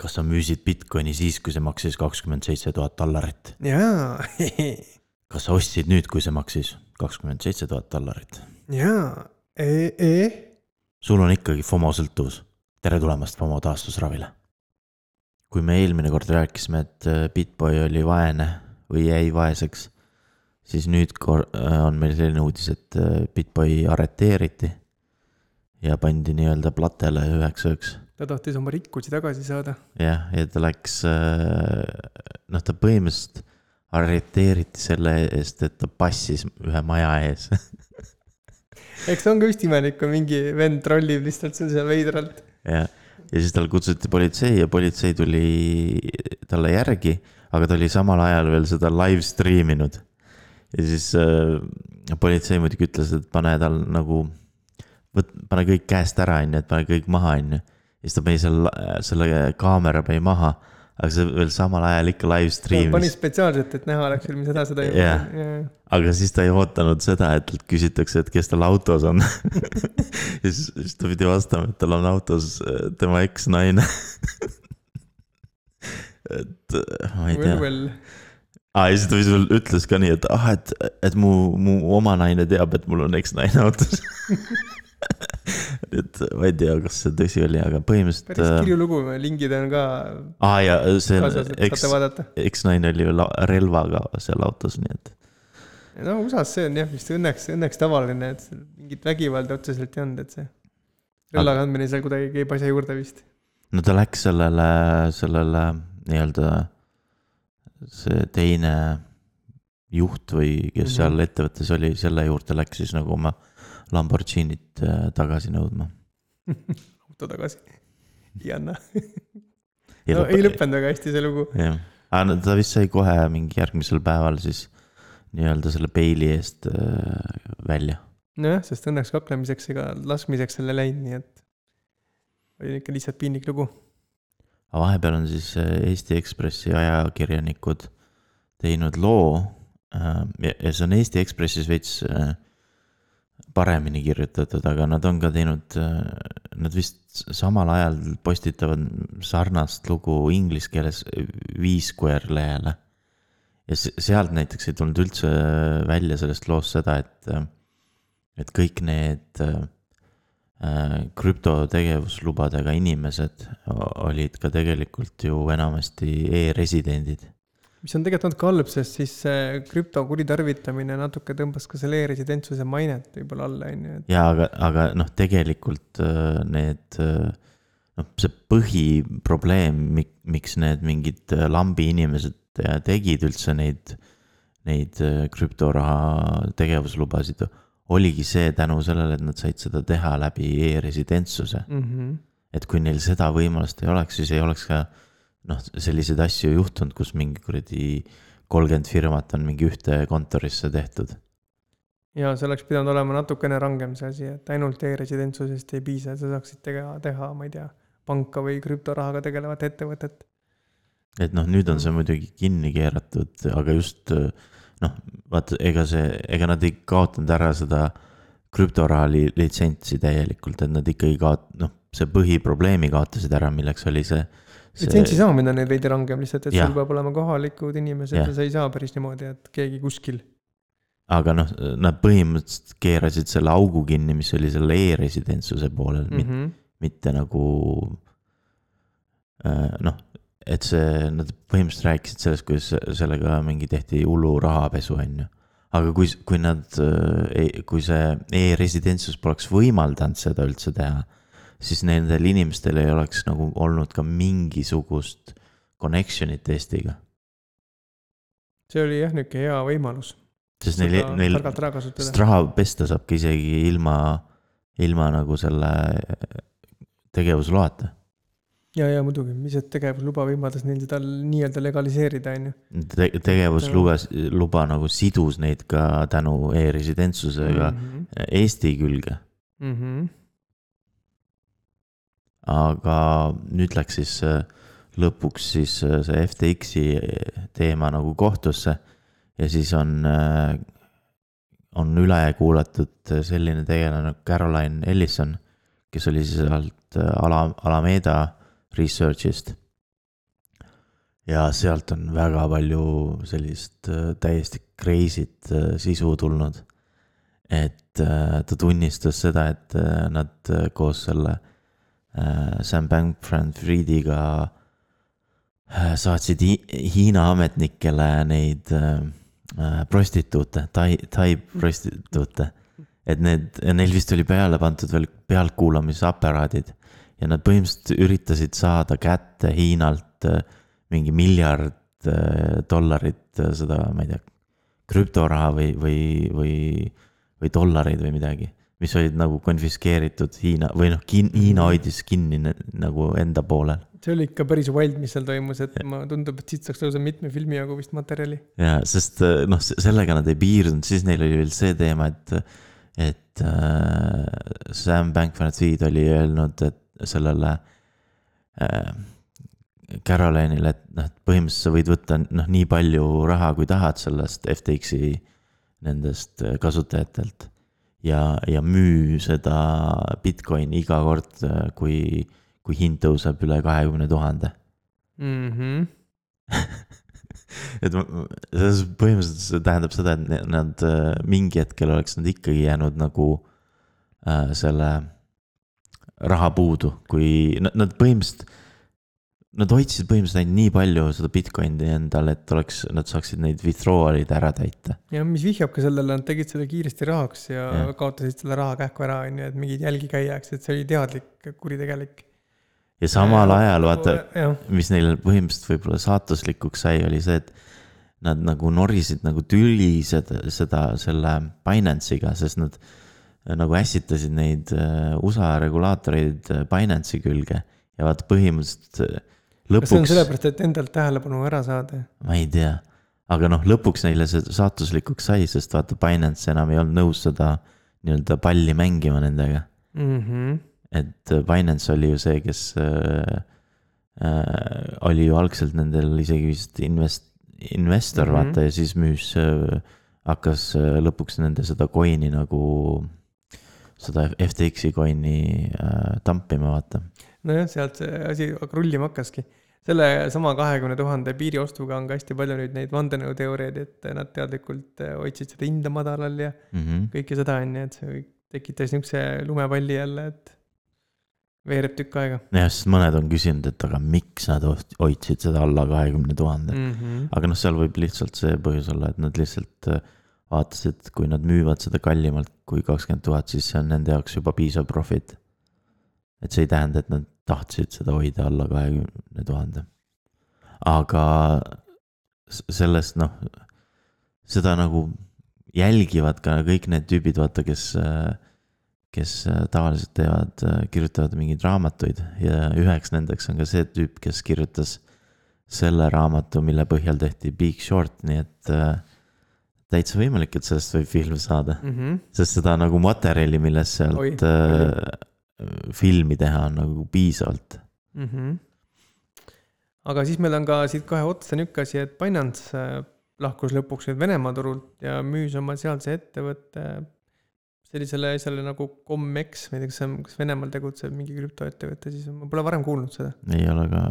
kas sa müüsid Bitcoini siis, kui see maksis kakskümmend seitse tuhat dollarit? jaa kas sa ostsid nüüd, kui see maksis kakskümmend seitse tuhat dollarit? jaa e, e? sul on ikkagi FOMO sõltuvus. tere tulemast FOMO taastusravile. kui me eelmine kord rääkisime, et äh, Bitboy oli vaene või jäi vaeseks, siis nüüd äh, on meil selline uudis, et äh, Bitboy arreteeriti ja pandi nii-öelda platele üheks ööks ta tahtis oma rikkusi tagasi saada. jah, ja ta läks, noh, ta põhimõtteliselt arreteeriti selle eest, et ta passis ühe maja ees eks see on ka vist imelik, kui mingi vend trollib lihtsalt sul seal veidralt. jah, ja siis tal kutsuti politsei ja politsei tuli talle järgi, aga ta oli samal ajal veel seda live stream inud. ja siis äh, politsei muidugi ütles, et pane tal nagu, võt-, pane kõik käest ära, on ju, et pane kõik maha, on ju. ja siis ta pani selle, selle kaamera pani maha aga see veel samal ajal ikka live stream'is. pani spetsiaalselt, et näha oleks mis seda, seda yeah. yeah.. aga siis ta ei ootanud seda, et küsitakse, et kes tal autos on ja siis, siis ta pidi vastama, et tal on autos äh, tema eksnaine et äh, ma ei tea well,. Well. Ah, ja siis ta veel ütles ka nii, et ah, et, et mu, mu oma naine teab, et mul on eksnaine autos et ma ei tea, kas see tõsi oli, aga põhimõtteliselt. päris äh, kirju lugu, lingid on ka. aa ah, ja see, eks, eksnaine oli ju relvaga seal autos, nii et. no USA-s see on jah vist õnneks, õnneks tavaline, et mingit vägivalda otseselt ei olnud, et see relva kandmine seal kuidagi käib asja juurde vist. no ta läks sellele, sellele nii-öelda see teine juht või kes mm -hmm. seal ettevõttes oli, selle juurde läks siis nagu oma Lamborghinit äh, tagasi nõudma auto tagasi, ei anna no lõpe... ei lõppenud väga hästi see lugu. jah, aga ta vist sai kohe mingi järgmisel päeval siis nii-öelda selle peili eest äh, välja. nojah, sest õnneks kaklemiseks ega laskmiseks seal ei läinud, nii et oli ikka lihtsalt piinlik lugu. aga vahepeal on siis äh, Eesti Ekspressi ajakirjanikud teinud loo ja see on Eesti Ekspressis veits paremini kirjutatud, aga nad on ka teinud, nad vist samal ajal postitavad sarnast lugu inglise keeles Viisquare lehele. ja sealt näiteks ei tulnud üldse välja sellest loost seda, et, et kõik need äh, krüptotegevuslubadega inimesed olid ka tegelikult ju enamasti e-residendid mis on tegelikult natuke halb, sest siis see krüpto kuritarvitamine natuke tõmbas ka selle e-residentsuse mainet võib-olla alla, on ju. jaa, aga, aga noh, tegelikult äh, need äh, noh, see põhiprobleem, miks need mingid äh, lambi inimesed tegid üldse neid, neid krüptoraha tegevuslubasid, oligi see tänu sellele, et nad said seda teha läbi e-residentsuse mm. -hmm. et kui neil seda võimalust ei oleks, siis ei oleks ka noh, selliseid asju juhtunud, kus mingi kuradi kolmkümmend firmat on mingi ühte kontorisse tehtud. ja see oleks pidanud olema natukene rangem see asi, et ainult e-residentsusest ei piisa, sa saaksid teha, teha, ma ei tea, panka või krüptorahaga tegelevat ettevõtet. et noh, nüüd on see muidugi kinni keeratud, aga just noh, vaata, ega see, ega nad ei kaotanud ära seda krüptoraha litsentsi täielikult, et nad ikkagi kaot-, noh, see põhiprobleemi kaotasid ära, milleks oli see litsentsi saamine on neil veidi rangem lihtsalt, et ja. sul peab olema kohalikud inimesed ja. ja sa ei saa päris niimoodi, et keegi kuskil. aga noh, nad põhimõtteliselt keerasid selle augu kinni, mis oli selle e-residentsuse poolel mm, -hmm. mitte nagu äh, noh, et see, nad põhimõtteliselt rääkisid sellest, kuidas sellega mingi tehti hullu rahapesu, on ju. aga kui, kui nad, äh, kui see e-residentsus poleks võimaldanud seda üldse teha siis nendel inimestel ei oleks nagu olnud ka mingisugust connection'it Eestiga. see oli jah, nihuke hea võimalus. sest neil, neil, sest raha pesta saab ka isegi ilma, ilma nagu selle tegevusloata. ja, ja muidugi, mis see tegevusluba võimaldas neil seda nii-öelda legaliseerida, on ju Te. tegevusluba, luba nagu sidus neid ka tänu e-residentsusega mm -hmm. Eesti külge mm. -hmm aga nüüd läks siis äh, lõpuks siis äh, see FTX-i teema nagu kohtusse ja siis on, äh, on üle kuulatud selline tegelane nagu Caroline Ellison, kes oli siis sealt Ala-, Alameda Research'ist. ja sealt on väga palju sellist äh, täiesti crazy't äh, sisu tulnud. et äh, ta tunnistas seda, et nad koos selle Sam Bankman-Friediga saatsid Hiina ametnikele neid prostituute, tai, tai prostituute. et need, neil vist oli peale pandud veel pealtkuulamisaparaadid ja nad põhimõtteliselt üritasid saada kätte Hiinalt äh, mingi miljard äh, dollarit äh, seda, ma ei tea, krüptoraha või, või, või, või dollareid või midagi. Mis olid nagu konfiskeeritud Hiina või noh, Hiina hoidis kinni nagu enda poolel. see oli ikka päris wild, mis seal toimus, et ja. ma tundub, et siit saaks lausa mitme filmi jagu vist materjali. ja, sest noh, sellega nad ei piirdunud, siis neil oli veel see teema, et, et äh, Sam Bankman-Fried oli öelnud, et sellele äh, Caroline'ile, et noh, et põhimõtteliselt sa võid võtta noh, nii palju raha, kui tahad sellest FTX-i nendest äh, kasutajatelt. Ja, ja müü seda Bitcoini iga kord, äh, kui, kui hind tõuseb üle kahekümne tuhande. Mhm. et selles põhimõtteliselt see tähendab seda, et nad äh, mingi hetkel oleks nad ikkagi jäänud nagu äh, selle raha puudu, kui nad, nad põhimõtteliselt, nad hoidsid põhimõtteliselt ainult nii palju seda Bitcoini endal, et oleks, nad saaksid neid withdrawal'id ära täita. ja mis vihjab ka sellele, nad tegid selle kiiresti rahaks ja, ja. kaotasid selle raha kähku ära, on ju, et mingeid jälgi käiaks, et see oli teadlik kuritegelik. ja samal ja, ajal vaata, mis neile põhimõtteliselt võib-olla saatuslikuks sai, oli see, et nad nagu norisid nagu tüli seda, seda selle Binance'iga, sest nad nagu ässitasid neid äh, USA regulaatoreid Binance'i külge ja vaata põhimõtteliselt lõpuks. kas see on sellepärast, et endalt tähelepanu ära saada? ma ei tea, aga noh, lõpuks neile see saatuslikuks sai, sest vaata, Binance enam ei olnud nõus seda nii-öelda palli mängima nendega mm. -hmm. et äh, Binance oli ju see, kes äh, äh, oli ju algselt nendel isegi vist invest-, investor mm, -hmm. vaata ja siis müüs äh,, hakkas lõpuks nende seda coin'i nagu seda FTX-i coin'i äh, tampima, vaata. Nojah, sealt see asi rullima hakkaski. selle sama kahekümne tuhande piiriostuga on ka hästi palju nüüd neid vandenõuteooriaid, et nad teadlikult äh, hoidsid seda hinda madalal ja mm -hmm. kõike seda, on ju, et see tekitas niisuguse lumepalli jälle, et veereb tükk aega. jah, sest mõned on küsinud, et aga miks nad hoidsid seda alla kahekümne tuhande. Mhm. aga noh, seal võib lihtsalt see põhjus olla, et nad lihtsalt äh, vaatasid, kui nad müüvad seda kallimalt kui kakskümmend tuhat, siis see on nende jaoks juba piisav profit. et see ei tähenda, et nad tahtsid seda hoida alla kahekümne tuhande. aga sellest noh, seda nagu jälgivad ka kõik need tüübid, vaata, kes, kes tavaliselt teevad, kirjutavad mingeid raamatuid ja üheks nendeks on ka see tüüp, kes kirjutas selle raamatu, mille põhjal tehti Big Short, nii et täitsa võimalik, et sellest võib film saada mm. -hmm. sest seda nagu materjali, millest sealt Oi, äh, filmi teha on nagu piisavalt mm. -hmm. aga siis meil on ka siit kohe otsa nihuke asi, et Binance äh, lahkus lõpuks nüüd Venemaa turult ja müüs oma sealse ettevõtte sellisele asjale nagu Commex, ma ei tea, kas see on, kas Venemaal tegutseb mingi krüptoettevõte, siis ma pole varem kuulnud seda. ei ole ka,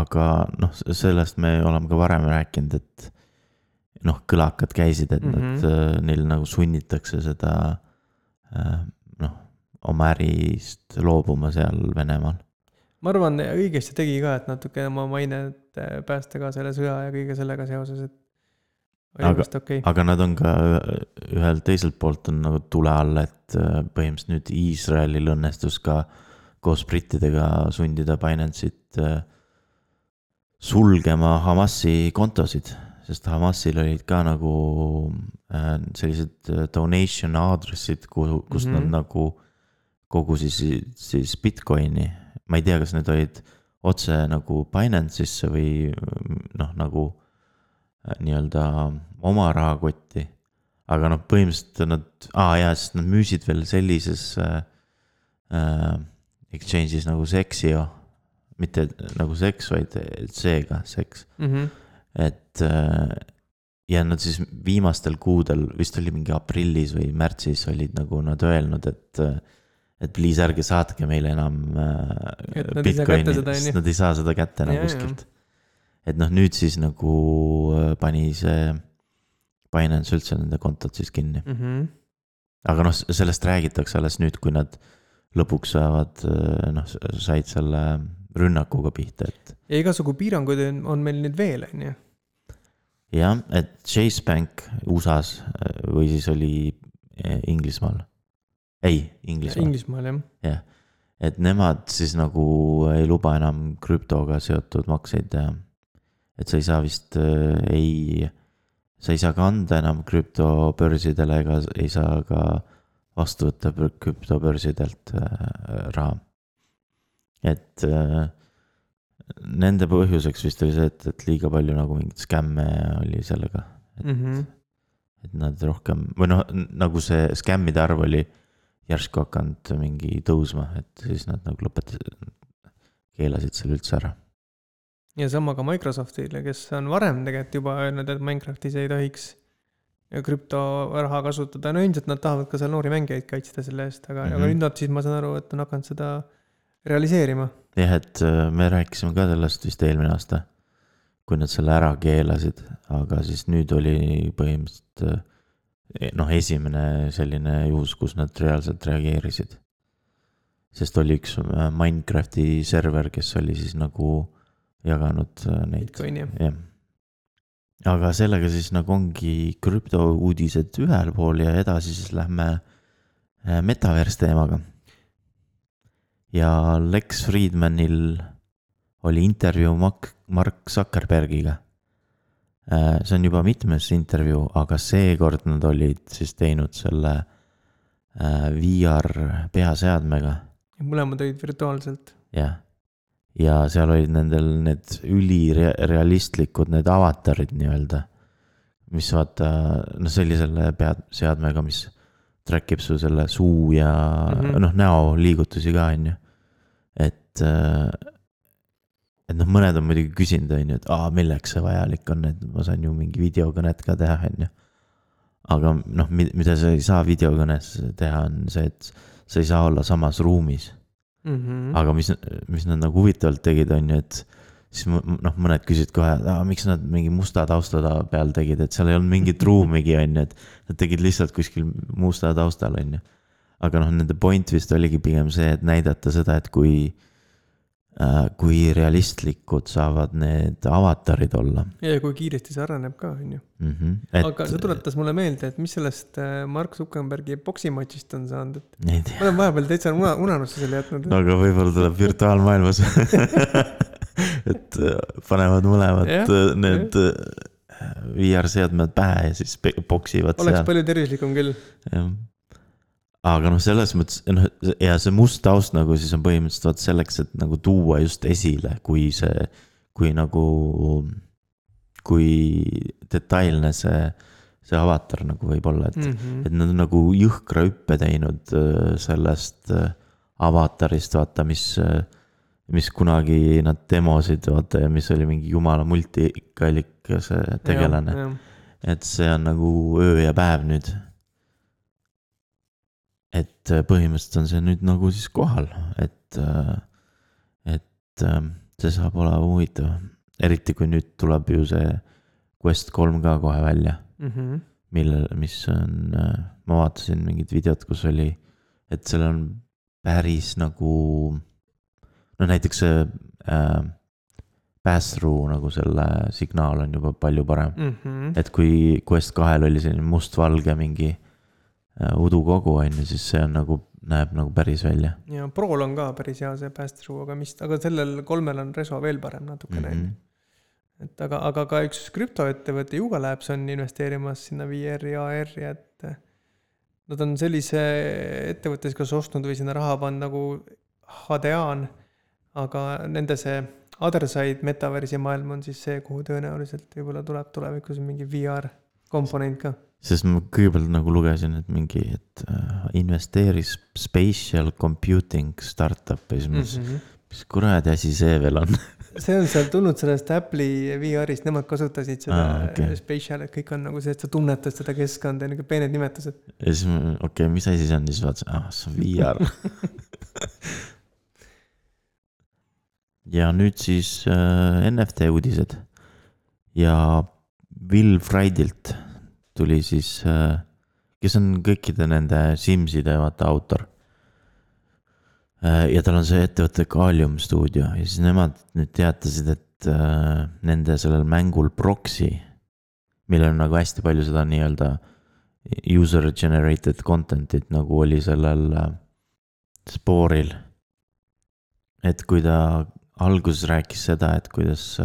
aga noh, sellest me oleme ka varem rääkinud, et noh, kõlakad käisid, et mm -hmm. nad, äh, neil nagu sunnitakse seda äh, oma ärist loobuma seal Venemaal. ma arvan, õigesti tegi ka, et natuke oma mainet äh, päästa ka selle sõja ja kõige sellega seoses, et. aga, okay. aga nad on ka ühelt teiselt poolt on nagu tule all, et põhimõtteliselt nüüd Iisraelil õnnestus ka koos brittidega sundida Binance'it sulgema Hamasi kontosid sest Hamasil olid ka nagu äh, sellised äh, donation aadressid, kuhu, kust mm -hmm. nad mhm. nagu kogusid siis Bitcoini. ma ei tea, kas need olid otse nagu Binance'isse või noh, nagu äh, nii-öelda oma rahakotti. aga noh, põhimõtteliselt nad, aa ah, jaa, sest nad müüsid veel sellises äh, äh, exchange'is nagu Sexio. mitte nagu seks, vaid C-ga, seks mm. -hmm et äh, ja nad siis viimastel kuudel, vist oli mingi aprillis või märtsis olid nagu nad öelnud, et. Et please ärge saatke meile enam äh, Bitcoini, sest nad ei saa seda kätte enam kuskilt. et noh, nüüd siis nagu äh, pani see Binance üldse nende kontot siis kinni. mm. -hmm. aga noh, sellest räägitakse alles nüüd, kui nad lõpuks saavad, noh, said selle rünnakuga pihta, et ja igasugu piiranguid on, meil nüüd veel, on ju. jah, et Chase Bank USA-s äh, või siis oli äh, Inglismaal. ei, Inglismaal, Inglismaal jah. et nemad siis nagu ei luba enam krüptoga seotud makseid teha. et sa ei saa vist äh, ei, sa ei saa kanda enam krüptobörsidele ega ei saa ka vastu võtta krüptobörsidelt äh, raha. et äh, nende põhjuseks vist oli see, et, et liiga palju nagu mingeid skämme oli sellega, Mm -hmm. et nad rohkem või noh, nagu see skämmide arv oli järsku hakanud mingi tõusma, et siis nad nagu lõpetasid, keelasid selle üldse ära. ja sama ka Microsoftile, kes on varem tegelikult juba öelnud, et Minecraftis ei tohiks krüptoraha kasutada, no ilmselt nad tahavad ka seal noori mängijaid kaitsta selle eest, aga mm, -hmm. aga Mhm. nüüd nad siis, ma saan aru, et on hakanud seda realiseerima. jah, et äh, me rääkisime ka sellest vist eelmine aasta, kui nad selle ära keelasid, aga siis nüüd oli põhimõtteliselt äh, noh, esimene selline juhus, kus nad reaalselt reageerisid. sest oli üks äh, Minecrafti server, kes oli siis nagu jaganud äh, neid, Bitcoini jah. jah. aga sellega siis nagu ongi krüptouudised ühel pool ja edasi siis lähme äh, metaverse teemaga. ja Lex Friedmanil oli intervjuu Mark, Mark Zuckerbergiga. See on juba mitmes intervjuu, aga seekord nad olid siis teinud selle äh, VR peaseadmega, mõlemad olid virtuaalselt. jah. ja seal olid nendel need ülirealistlikud need avatarid nii-öelda. mis vaata, noh, selle peaseadmega, mis track ib su selle suu ja mm. -hmm. noh, näoliigutusi ka, on ju. et, et noh, mõned on muidugi küsinud, on ju, et aa, milleks see vajalik on, et ma saan ju mingi videokõnet ka teha, on ju. aga noh, mida sa ei saa videokõnes teha, on see, et sa ei saa olla samas ruumis Mm -hmm. aga mis, mis nad nagu huvitavalt tegid, on ju, et siis noh, mõned küsisid kohe, miks nad mingi musta tausta ta- peal tegid, et seal ei olnud mingit ruumigi, on ju, et nad tegid lihtsalt kuskil musta taustal, on ju. aga noh, nende point vist oligi pigem see, et näidata seda, et kui äh,, kui realistlikud saavad need avatarid olla ja kui kiiresti see areneb ka, on ju. Et, aga see tuletas mulle meelde, et mis sellest äh, Mark Zuckerbergi poksimatšist on saanud, et ma olen vahepeal täitsa una-, unarusse selle jätnud. aga võib-olla tuleb virtuaalmaailmas et äh, panevad mõlemad äh, need äh, VR-seadmed pähe ja siis poksivad oleks seal, palju tervislikum küll. jah. Aga noh, selles mõttes, noh ja see must taust nagu siis on põhimõtteliselt vot selleks, et nagu tuua just esile, kui see, kui nagu, kui detailne see, see avatar nagu võib olla, et Mm et -hmm. nad on nagu jõhkra hüppe teinud äh, sellest äh, avatarist, vaata, mis, mis kunagi nad demosid, vaata ja mis oli mingi jumala multikallik see tegelane. et see on nagu öö ja päev nüüd. Et äh, põhimõtteliselt on see nüüd nagu siis kohal, et, et äh, see saab olema huvitav, eriti kui nüüd tuleb ju see Quest kolm ka kohe välja Mm -hmm. millel, mis on, ma vaatasin mingit videot, kus oli, et seal on päris nagu. no näiteks see äh, pass-through nagu selle signaal on juba palju parem, Mm -hmm. et kui Quest kahel oli selline mustvalge mingi äh, udukogu on ju, siis see on nagu, näeb nagu päris välja ja Prol on ka päris hea see pass-through, aga mis, aga sellel kolmel on reso veel parem natukene mm. -hmm. et aga, aga ka üks krüptoettevõte Yuga Labs on investeerimas sinna VR-i ja AR-i, et nad on sellise ettevõttes kas ostnud või sinna raha pannud nagu HDA-n, aga nende see other side metaversi maailm on siis see, kuhu tõenäoliselt võib-olla tuleb tulevikus mingi VR komponent ka. sest ma kõigepealt nagu lugesin, et mingi, et äh, investeeris spatial computing startup ja siis ma mõtlesin mm, -hmm. mis kuradi asi see veel on see on seal tulnud sellest Apple'i VR-ist, nemad kasutasid seda ah, okay. spatial, et kõik on nagu see, et sa tunnetad seda keskkonda ja niuke peened nimetused. ja siis ma, okei okay,, mis asi see on, siis vaatasin, ah see on VR. ja nüüd siis äh, NFT uudised. ja Will Friedilt tuli siis, kes on kõikide nende Simside vaata autor. ja tal on see ettevõte Kalium stuudio ja siis nemad nüüd teatasid, et äh, nende sellel mängul Proxy, millel on nagu hästi palju seda nii-öelda user generated content'it nagu oli sellel äh, Spore'il. et kui ta alguses rääkis seda, et kuidas,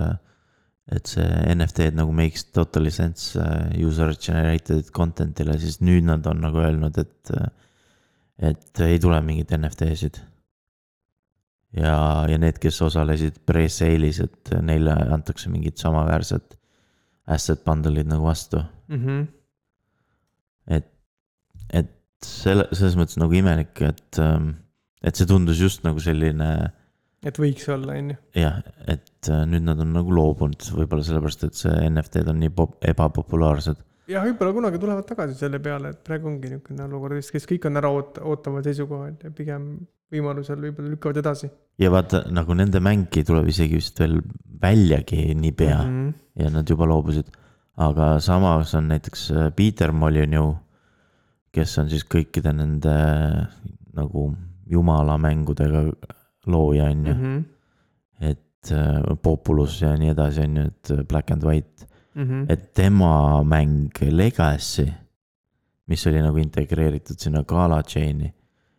et see NFT-d nagu makes totally sense äh, user generated content'ile, siis nüüd nad on nagu öelnud, et, et ei tule mingeid NFT-sid. ja, ja need, kes osalesid pre-sale'is, et neile antakse mingid samaväärsed asset bundle'id nagu vastu. mm. -hmm. et, et selle, selles mõttes nagu imelik, et, et see tundus just nagu selline et võiks olla, on ju. jah, et äh, nüüd nad on nagu loobunud, võib-olla sellepärast, et see NFT-d on nii pop- ebapopulaarsed. jah, võib-olla kunagi tulevad tagasi selle peale, et praegu ongi niisugune olukord, kes, kes kõik on ära oot-, ootaval seisukohal ja pigem võimalusel võib-olla lükkavad edasi ja vaata nagu nende mäng ei tule isegi vist veel väljagi niipea mm mm. -hmm. ja nad juba loobusid. aga samas on näiteks äh, Peter Molyneux, kes on siis kõikide nende nagu jumala mängudega looja, on ju. -hmm. et äh, Populus ja nii edasi, on ju, et äh, Black and White, Mm -hmm. et tema mäng Legacy, mis oli nagu integreeritud sinna Gala chain'i,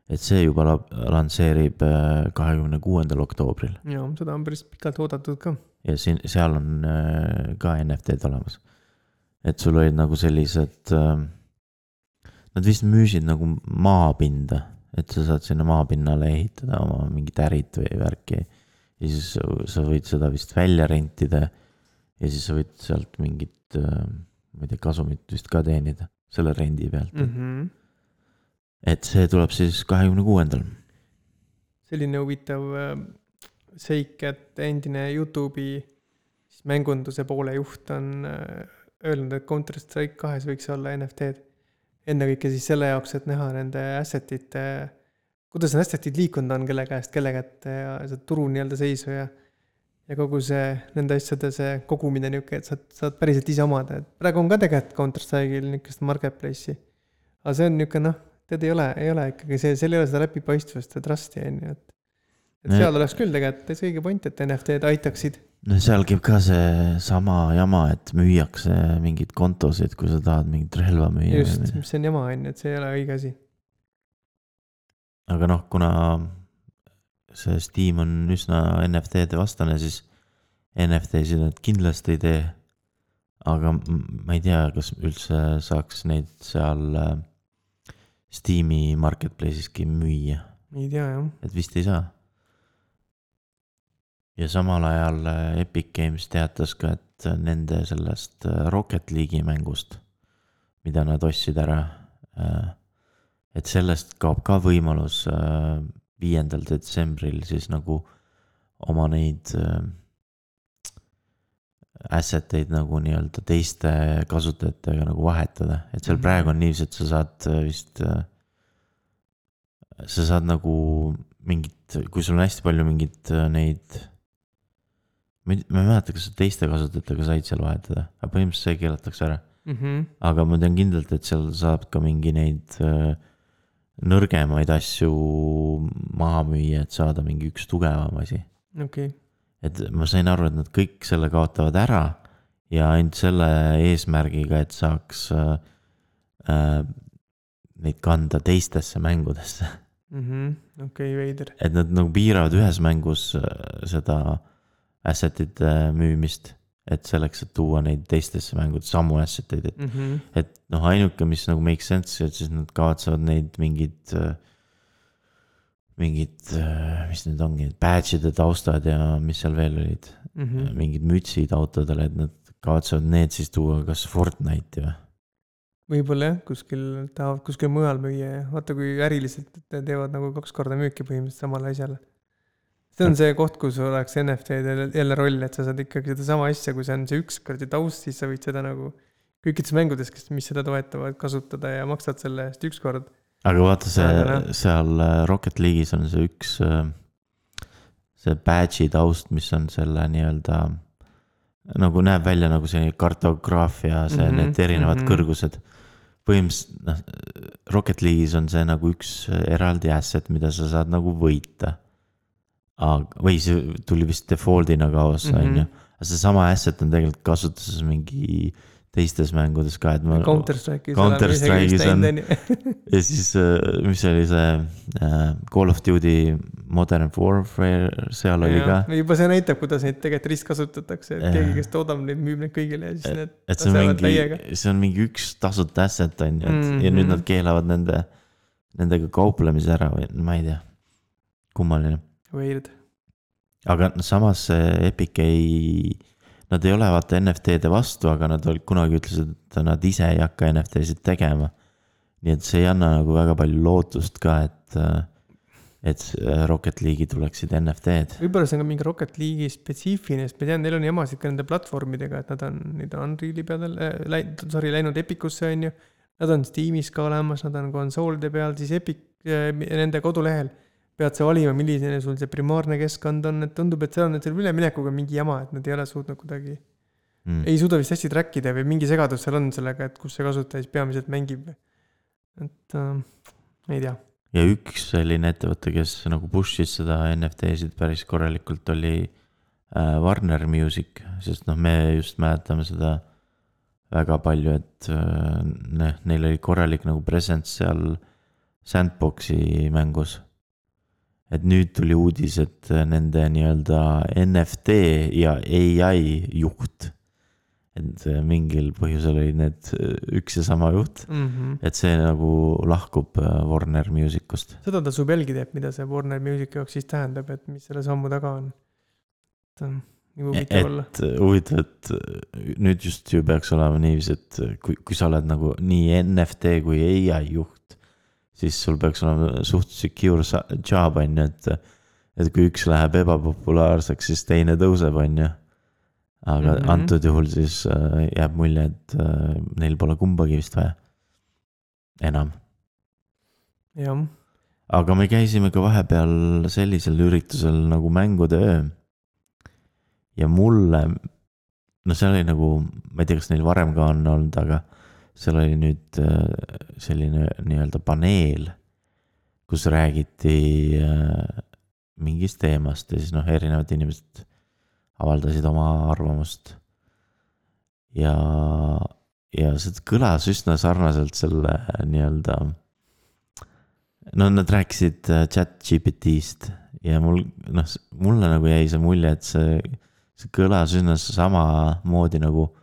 et see juba la- lansseerib äh, kahekümne kuuendal oktoobril ja seda on päris pikalt oodatud ka. ja siin, seal on äh, ka NFT-d olemas. et sul olid nagu sellised äh,, nad vist müüsid nagu maapinda, et sa saad sinna maapinnale ehitada oma mingit ärit või värki. Ja siis sa võid seda vist välja rentida ja siis sa võid sealt mingit, ma ei tea, kasumit vist ka teenida selle rendi pealt mm. mm. -hmm. -hmm. et see tuleb siis kahekümne kuuendal. selline huvitav äh, seik, et endine Youtube'i siis mängunduse poole juht on äh, öelnud, et Counter Strike kahes võiks olla NFT-d. ennekõike siis selle jaoks, et näha nende asset ite, kuidas need asset'id liikunud on, kelle käest kelle kätte ja see turu nii-öelda seisu ja ja kogu see nende asjade see kogumine niuke, et saad, saad päriselt ise omada, et praegu on ka tegelikult Counter Strike'il niukest marketplace'i. aga see on niuke noh, tead ei ole, ei ole ikkagi see, seal ei ole seda läbipaistvust ja trust'i on ju, et. et seal oleks küll tegelikult täitsa õige point, et NFT-d aitaksid. no seal käib ka seesama jama, et müüakse mingeid kontosid, kui sa tahad mingit relva müüa. just, mis on jama on ju, et see ei ole õige asi. Aga noh, kuna see Steam on üsna NFT-de vastane, siis NFT-sid nad kindlasti ei tee. aga ma ei tea, kas üldse saaks neid seal äh, Steam'i marketplace'iski müüa, ei tea jah. et vist ei saa. ja samal ajal äh, Epic Games teatas ka, et nende sellest äh, Rocket League'i mängust, mida nad ostsid ära, et sellest kaob ka võimalus äh, viiendal detsembril siis nagu oma neid äh, asset eid nagu nii-öelda teiste kasutajatega nagu vahetada, et seal Mhm. praegu on niiviisi, et sa saad äh, vist sa saad nagu mingit, kui sul on hästi palju mingeid neid. ma ei, ma ei mäleta, kas sa teiste kasutajatega said seal vahetada, aga põhimõtteliselt see keelatakse ära. Mhm. aga ma tean kindlalt, et seal saab ka mingi neid äh, nõrgemaid asju maha müüa, et saada mingi üks tugevam asi. okei, et ma sain aru, et nad kõik selle kaotavad ära ja ainult selle eesmärgiga, et saaks äh, äh, neid kanda teistesse mängudesse. okei, veider. et nad nagu piiravad ühes mängus äh, seda asset'ite müümist, et selleks, et tuua neid teistesse mängudesse samu asset eid, et Mhm. et noh, ainuke, mis nagu make sense, et siis nad kavatsevad neid mingeid, mingid, mis need ongi, badge'ide taustad ja mis seal veel olid, Mhm. mingid mütsid autodele, et nad kavatsevad need siis tuua kas Fortnite'i või? võib-olla jah, kuskil tahavad kuskil mujal müüa ja vaata, kui äriliselt te- teevad nagu kaks korda müüki põhimõtteliselt samale asjale. See on see koht, kus oleks NFT-del jälle roll, et sa saad ikkagi sedasama asja, kui see on see üks kuradi taust, siis sa võid seda nagu kõikides mängudes, kes, mis seda toetavad, kasutada ja maksad selle eest ükskord. aga vaata see noh., seal äh, Rocket League'is on see üks, see badge'i taust, mis on selle nii-öelda nagu näeb välja nagu see kartograafia, see mm, -hmm, need erinevad mm. -hmm. kõrgused. põhimõtteliselt noh, Rocket League'is on see nagu üks eraldi asset, mida sa saad nagu võita. Või see tuli vist default'ina kaasa, Mhm. on ju. aga seesama asset on tegelikult kasutuses mingi teistes mängudes ka, et ma. Counter Strike'is. Counter Strike'is on- ja siis, mis oli see äh, Call of Duty Modern Warfare, seal oli ka. juba see näitab, kuidas neid tegelikult ristkasutatakse, et Jah. keegi, kes toodab neid, müüb neid kõigile ja siis need et see on mingi see on mingi üks tasuta asset on ju, et mm -hmm. ja nüüd Mhm. nad keelavad nende, nendega kauplemise ära või ma ei tea, kummaline. Weird. aga samas Epic ei, nad ei ole vaata NFT-de vastu, aga nad olid kunagi ütlesid, et nad ise ei hakka NFT-sid tegema. nii et see ei anna nagu väga palju lootust ka, et, et Rocket League'i tuleksid NFT-d. võib-olla see on ka mingi Rocket League'i spetsiifiline, sest ma tean, neil on jamasid ka nende platvormidega, et nad on, nüüd on Unreal'i peal äh, läinud, sorry, läinud Epicusse on ju. Nad on Steamis ka olemas, nad on konsoolide peal, siis Epic äh, nende kodulehel pead sa valima, milline sul see primaarne keskkond on, et tundub, et seal on nüüd selle üleminekuga mingi jama, et nad ei ole suutnud kuidagi, Mm. ei suuda vist hästi track ida või mingi segadus seal on sellega, et kus see kasutaja siis peamiselt mängib. et äh, ei tea, ja üks selline ettevõte, kes nagu push'is seda NFT-sid päris korralikult, oli äh, Warner Music, sest noh, me just mäletame seda väga palju, et äh, ne- neil oli korralik nagu presence seal Sandboxi mängus. Et nüüd tuli uudis, et nende nii-öelda NFT ja ai juht, et äh, mingil põhjusel oli need äh, üks ja sama juht mm. -hmm. et see nagu lahkub äh, Warner Musicust. seda tasub jälgida, et mida see Warner Music jaoks siis tähendab, et mis selle sammu taga on. et on nii huvitav olla. et äh, huvitav, et äh, nüüd just ju peaks olema niiviisi, et äh, kui, kui sa oled nagu nii NFT kui ai juht, siis sul peaks olema suht secure job on ju, et, et kui üks läheb ebapopulaarseks, siis teine tõuseb, on ju. aga mm. -hmm. antud juhul siis äh, jääb mulje, et äh, neil pole kumbagi vist vaja. enam jah, aga me käisime ka vahepeal sellisel üritusel nagu Mängude öö. ja mulle, no seal oli nagu, ma ei tea, kas neil varem ka on olnud, aga seal oli nüüd äh, selline nii-öelda paneel, kus räägiti äh, mingist teemast ja siis noh, erinevad inimesed avaldasid oma arvamust. ja, ja see kõlas üsna sarnaselt selle nii-öelda no nad rääkisid äh, chat GPT-st ja mul noh, mulle nagu jäi see mulje, et see, see kõlas üsna samamoodi nagu äh,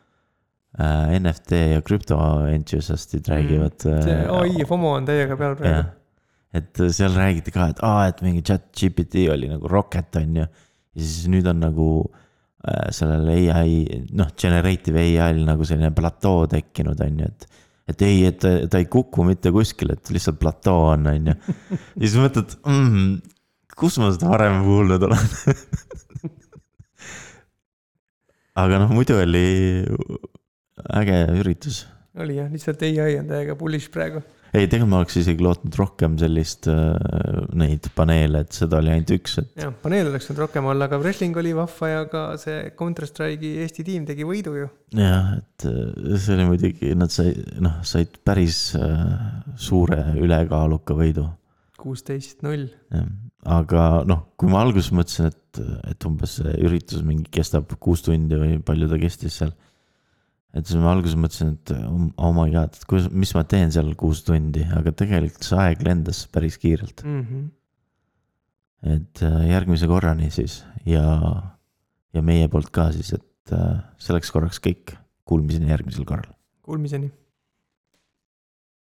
NFT ja krüpto enthusiast'id räägivad Mm. see äh, ai FOMO on täiega peal praegu et seal räägiti ka, et aa, et mingi chat GPT oli nagu rocket on ju. ja siis nüüd on nagu äh, sellel ai, noh, generative ai-l nagu selline platoo tekkinud on ju, et. et ei, et ta, ta ei kuku mitte kuskile, et lihtsalt platoo on, on ju. ja siis mõtled mm,, kus ma seda varem kuulnud olen. aga noh, muidu oli äge üritus oli jah, lihtsalt ai on täiega bullish praegu. ei, tegelikult ma oleks isegi lootnud rohkem sellist äh, neid paneele, et seda oli ainult üks, et jah, paneel oleks võinud rohkem olla, aga wrestling oli vahva ja ka see Counter Strike'i Eesti tiim tegi võidu ju. jah, et äh, see oli muidugi, nad sai, noh, said päris äh, suure ülekaaluka võidu. kuusteist, null. aga noh, kui ma alguses mõtlesin, et, et umbes see üritus mingi kestab kuus tundi või palju ta kestis seal. Et siis ma alguses mõtlesin, et oh my god, et kuidas, mis ma teen seal kuus tundi, aga tegelikult see aeg lendas päris kiirelt. Mm -hmm. et äh, järgmise korrani siis ja, ja meie poolt ka siis, et äh, selleks korraks kõik, kuulmiseni järgmisel korral. Kuulmiseni